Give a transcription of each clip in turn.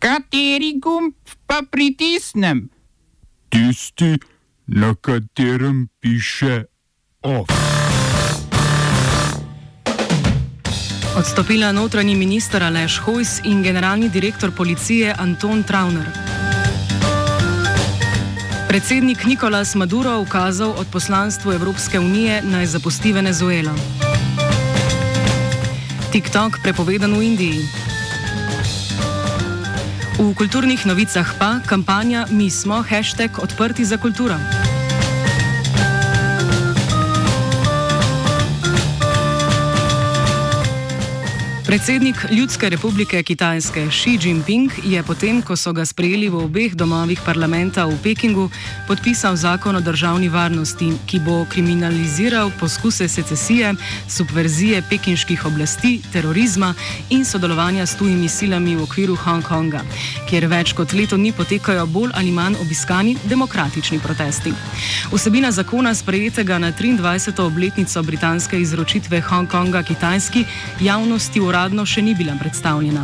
Kateri gumb pa pritisnem? Tisti, na katerem piše OF. Odstopila notranji minister Aleš Hojs in generalni direktor policije Anton Trauner. Predsednik Nikolas Maduro ukazal od poslanstva Evropske unije naj zapusti Venezuelo. TikTok prepovedan v Indiji. V kulturnih novicah pa kampanja Mi smo hashtag odprti za kulturo. Predsednik Ljudske republike Kitajske Xi Jinping je potem, ko so ga sprejeli v obeh domovih parlamenta v Pekingu, podpisal zakon o državni varnosti, ki bo kriminaliziral poskuse secesije, subverzije pekinških oblasti, terorizma in sodelovanja s tujimi silami v okviru Hongkonga, kjer več kot leto dni potekajo bolj ali manj obiskani demokratični protesti. Vsebina zakona, sprejetega na 23. obletnico britanske izročitve Hongkonga Kitajski, javnosti uradno uradno še ni bila predstavljena.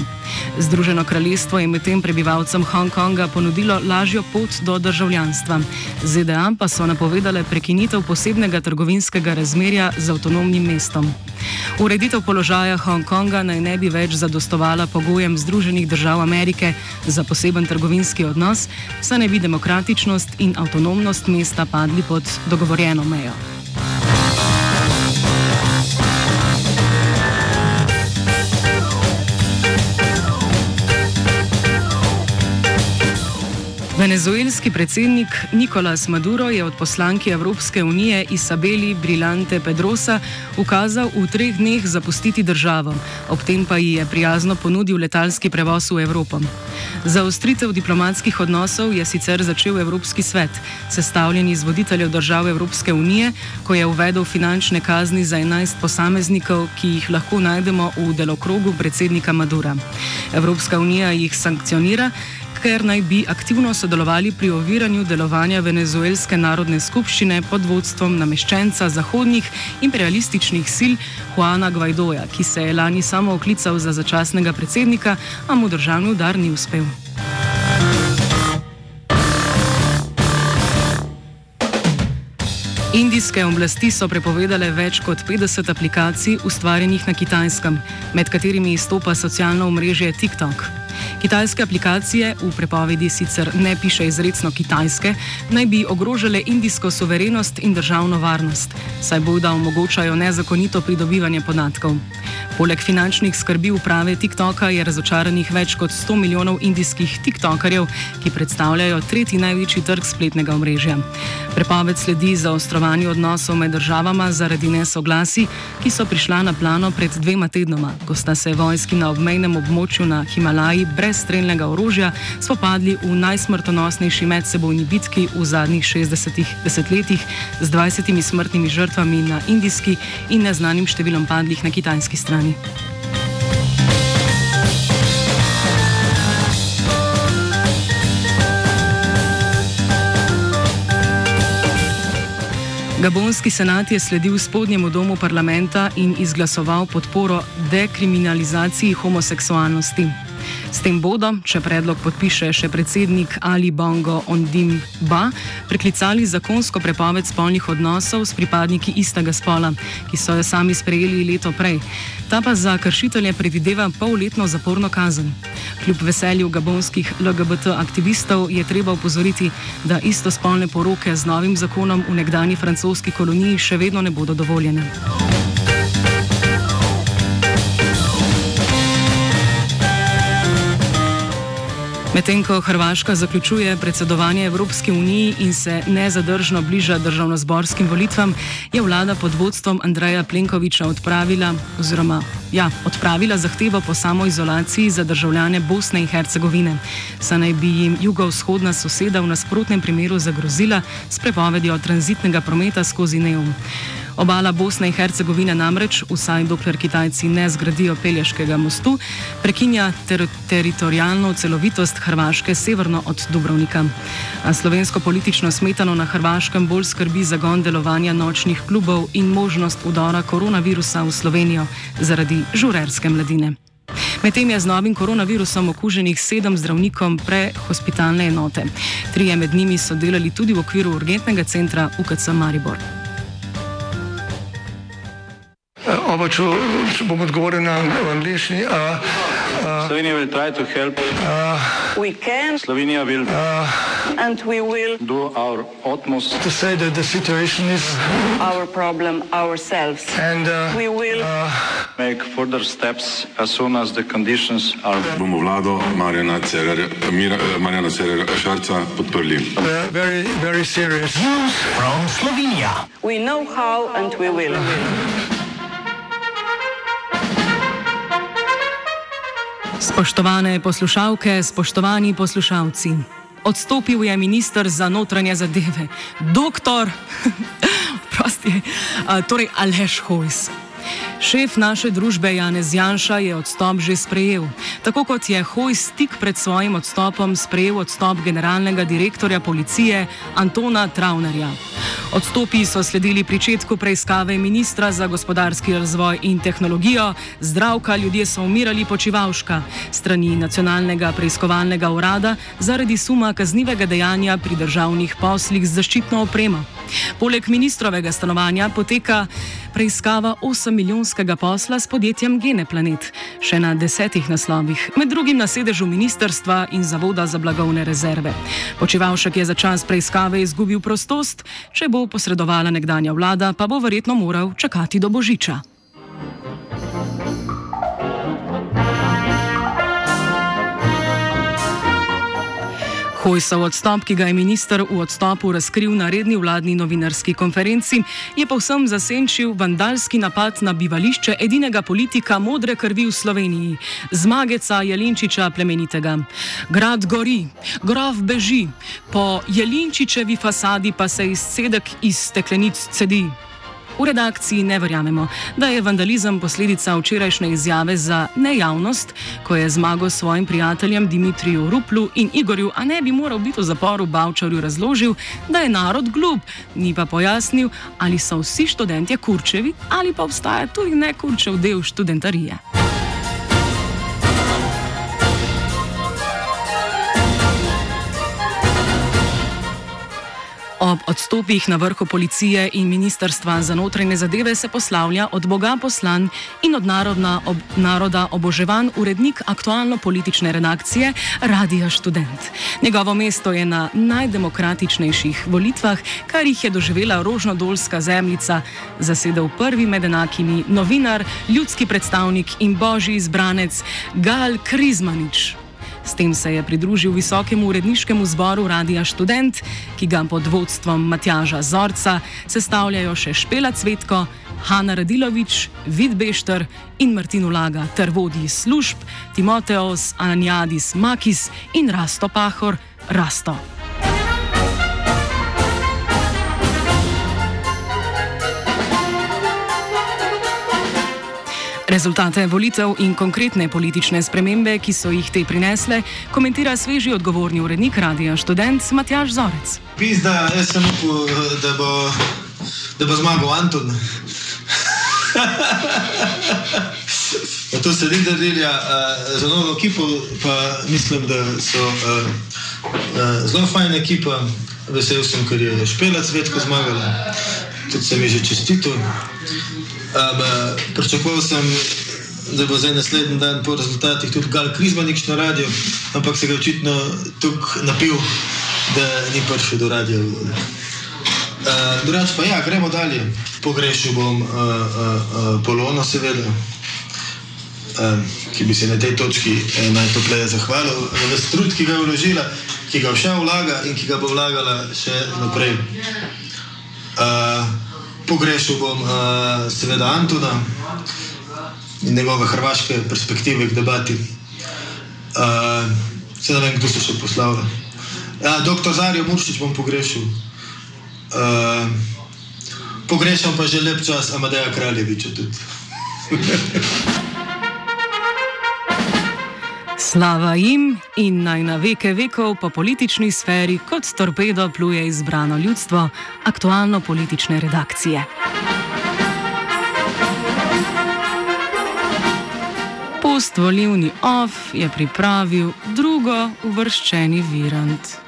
Združeno kraljestvo je medtem prebivalcem Hongkonga ponudilo lažjo pot do državljanstva. ZDA pa so napovedale prekinitev posebnega trgovinskega razmerja z avtonomnim mestom. Ureditev položaja Hongkonga naj ne bi več zadostovala pogojem Združenih držav Amerike za poseben trgovinski odnos, saj ne bi demokratičnost in avtonomnost mesta padli pod dogovorjeno mejo. Venezuelski predsednik Nikolas Maduro je od poslanki Evropske unije Isabeli Brilante Pedrosa ukazal v treh dneh zapustiti državo, ob tem pa ji je prijazno ponudil letalski prevoz v Evropo. Za ostritev diplomatskih odnosov je sicer začel Evropski svet, sestavljen iz voditeljev držav Evropske unije, ko je uvedel finančne kazni za 11 posameznikov, ki jih lahko najdemo v delokrogu predsednika Madura. Evropska unija jih sankcionira ker naj bi aktivno sodelovali pri oviranju delovanja venezuelske narodne skupščine pod vodstvom nameščenca zahodnih imperialističnih sil Juana Guaidoja, ki se je lani samo oklical za začasnega predsednika, a mu državni udar ni uspel. Indijske oblasti so prepovedale več kot 50 aplikacij ustvarjenih na kitajskem, med katerimi izstopa socialno omrežje TikTok. Kitajske aplikacije v prepovedi sicer ne piše izredno kitajske, naj bi ogrožale indijsko soverenost in državno varnost, saj bodo omogočajo nezakonito pridobivanje podatkov. Poleg finančnih skrbi uprave TikToka je razočaranih več kot 100 milijonov indijskih TikTokerjev, ki predstavljajo tretji največji trg spletnega omrežja. Prepoved sledi zaostrovanju odnosov med državama zaradi nesoglasi, ki so prišla na plano pred dvema tednoma, ko sta se vojski na obmejnem območju na Himalaji brez streljnega orožja spopadli v najsmrtonosnejši medsebojni bitki v zadnjih 60 desetletjih z 20 smrtnimi žrtvami na indijski in neznanim številom padlih na kitajski strani. Gabonski senat je sledil spodnjemu domu parlamenta in izglasoval podporo dekriminalizaciji homoseksualnosti. S tem bodo, če predlog podpiše še predsednik Ali Bongo Ondim Ba, preklicali zakonsko prepoved spolnih odnosov s pripadniki istega spola, ki so jo sami sprejeli leto prej. Ta pa za kršitelje predvideva polletno zaporno kazen. Kljub veselju gabonskih LGBT aktivistov je treba upozoriti, da istospolne poroke z novim zakonom v nekdani francoski koloniji še vedno ne bodo dovoljene. Medtem ko Hrvaška zaključuje predsedovanje Evropski uniji in se nezadržno bliža državno-zborskim volitvam, je vlada pod vodstvom Andreja Plenkoviča odpravila, oziroma, ja, odpravila zahtevo po samoizolaciji za državljane Bosne in Hercegovine. Saj naj bi jim jugovzhodna soseda v nasprotnem primeru zagrozila s prepovedjo tranzitnega prometa skozi Neum. Obala Bosne in Hercegovine namreč, vsaj dokler Kitajci ne zgradijo Pelješkega mostu, prekinja ter teritorijalno celovitost Hrvaške severno od Dubrovnika. A slovensko politično smetano na Hrvaškem bolj skrbi zagon delovanja nočnih klubov in možnost udora koronavirusa v Slovenijo zaradi žurerske mladine. Medtem je z novim koronavirusom okuženih sedem zdravnikom prehospitalne enote. Trije med njimi so delali tudi v okviru urgentnega centra UKC Maribor. Če bom odgovoril na angliški. Slovenija will try to help. We can Slovenija will and we will do our utmost To say that the situation is our problem ourselves. and uh, We will make further steps as soon as the conditions are bomo vlado Marjana Cererja, Mira, eh, Marjana Cererja Šarca podprli. uh, very, very serious. we know how and we will. Spoštovane poslušalke, spoštovani poslušalci. Odstopil je ministr za notranje zadeve, doktor, prosti, torej Aleš Hojs. Šef naše družbe Janez Janša je odstop že sprejel, tako kot je Hojs tik pred svojim odstopom sprejel odstop generalnega direktorja policije Antona Travnerja. Odstopi so sledili pričetku preiskave ministra za gospodarski razvoj in tehnologijo, zdravka ljudje so umirali počivalška strani nacionalnega preiskovalnega urada zaradi suma kaznivega dejanja pri državnih poslih z zaščitno opremo. Poleg ministrovega stanovanja poteka preiskava 8-milijonskega posla s podjetjem Geneplanet, še na desetih naslovih, med drugim na sedežu ministerstva in Zavoda za blagovne rezerve. Počivalšek je za čas preiskave izgubil prostost, če bo posredovala nekdanja vlada, pa bo verjetno moral čakati do božiča. Hojsov odstop, ki ga je minister v odstopu razkril na redni vladni novinarski konferenci, je povsem zasenčil vandalski napad na bivališče edinega politika modre krvi v Sloveniji, zmageca Jelinčiča plemenitega. Grad gori, grof beži, po Jelinčičevi fasadi pa se izcedek iz steklenic cedi. V redakciji ne verjamemo, da je vandalizem posledica včerajšnje izjave za nejavnost, ko je zmago svojim prijateljem Dimitriju Ruplu in Igorju, a ne bi moral biti v zaporu Bavčarju razložil, da je narod glup, ni pa pojasnil, ali so vsi študentje kurčevi ali pa obstaja tudi nekurčev del študentarije. Ob odstopih na vrhu policije in ministrstva za notranje zadeve se poslavlja od Boga poslan in od narodna, ob, naroda oboževan urednik aktualno-politične redakcije Radija Študent. Njegovo mesto je na najdemokratičnejših volitvah, kar jih je doživela rožnodolska zemljica, zasedel prvi med enakimi novinar, ljudski predstavnik in božji izbranec Gal Krizmanič. S tem se je pridružil visokemu uredniškemu zboru Radia Študent, ki ga pod vodstvom Matjaža Zorca sestavljajo še Špela Cvetko, Hanna Radilovič, Vid Bešter in Martin Ulaga ter vodji služb Timoteos Ananiadis Makis in Rasto Pahor Rasto. Rezultate volitev in konkretne politične spremembe, ki so jih te prinesle, komentira sveži odgovorni urednik Radia Študent Matjaž Zorec. Pizda, jaz sem upal, da bo, da bo zmagal Anton. Pa to se nikdar delja uh, za novo ekipo, pa mislim, da so uh, uh, zelo fajna ekipa. Vesel sem, ker je Špela Cvetko zmagala, tudi sem ji že čestitil. Uh, pričakoval sem, da bo zdaj naslednji dan po rezultatih tudi Gal Krizmanič na radiju, ampak se ga očitno tukaj napil, da ni prišel do radia. Uh, drugač pa ja, gremo dalje. Pogrešil bom uh, uh, uh, Polono, seveda, um, ki bi se na tej točki uh, najtopleje zahvalil za ves trud, ki ga je vložila, ki ga še vlaga in ki ga bo vlagala še naprej. Uh, pogrešil bom uh, seveda Antona in njegove hrvaške perspektive k debati. Uh, se ne vem, kdo se še poslavlja. Ja, doktor Zarijo Muršič bom pogrešil. Uh, pogrešam pa že lep čas Amadeja Kraljeviča tudi. Slava jim in naj na veke vekov po politični sferi kot torpedo pluje izbrano ljudstvo aktualno-politične redakcije. Po Postvolilni off je pripravil drugo uvrščeni virant.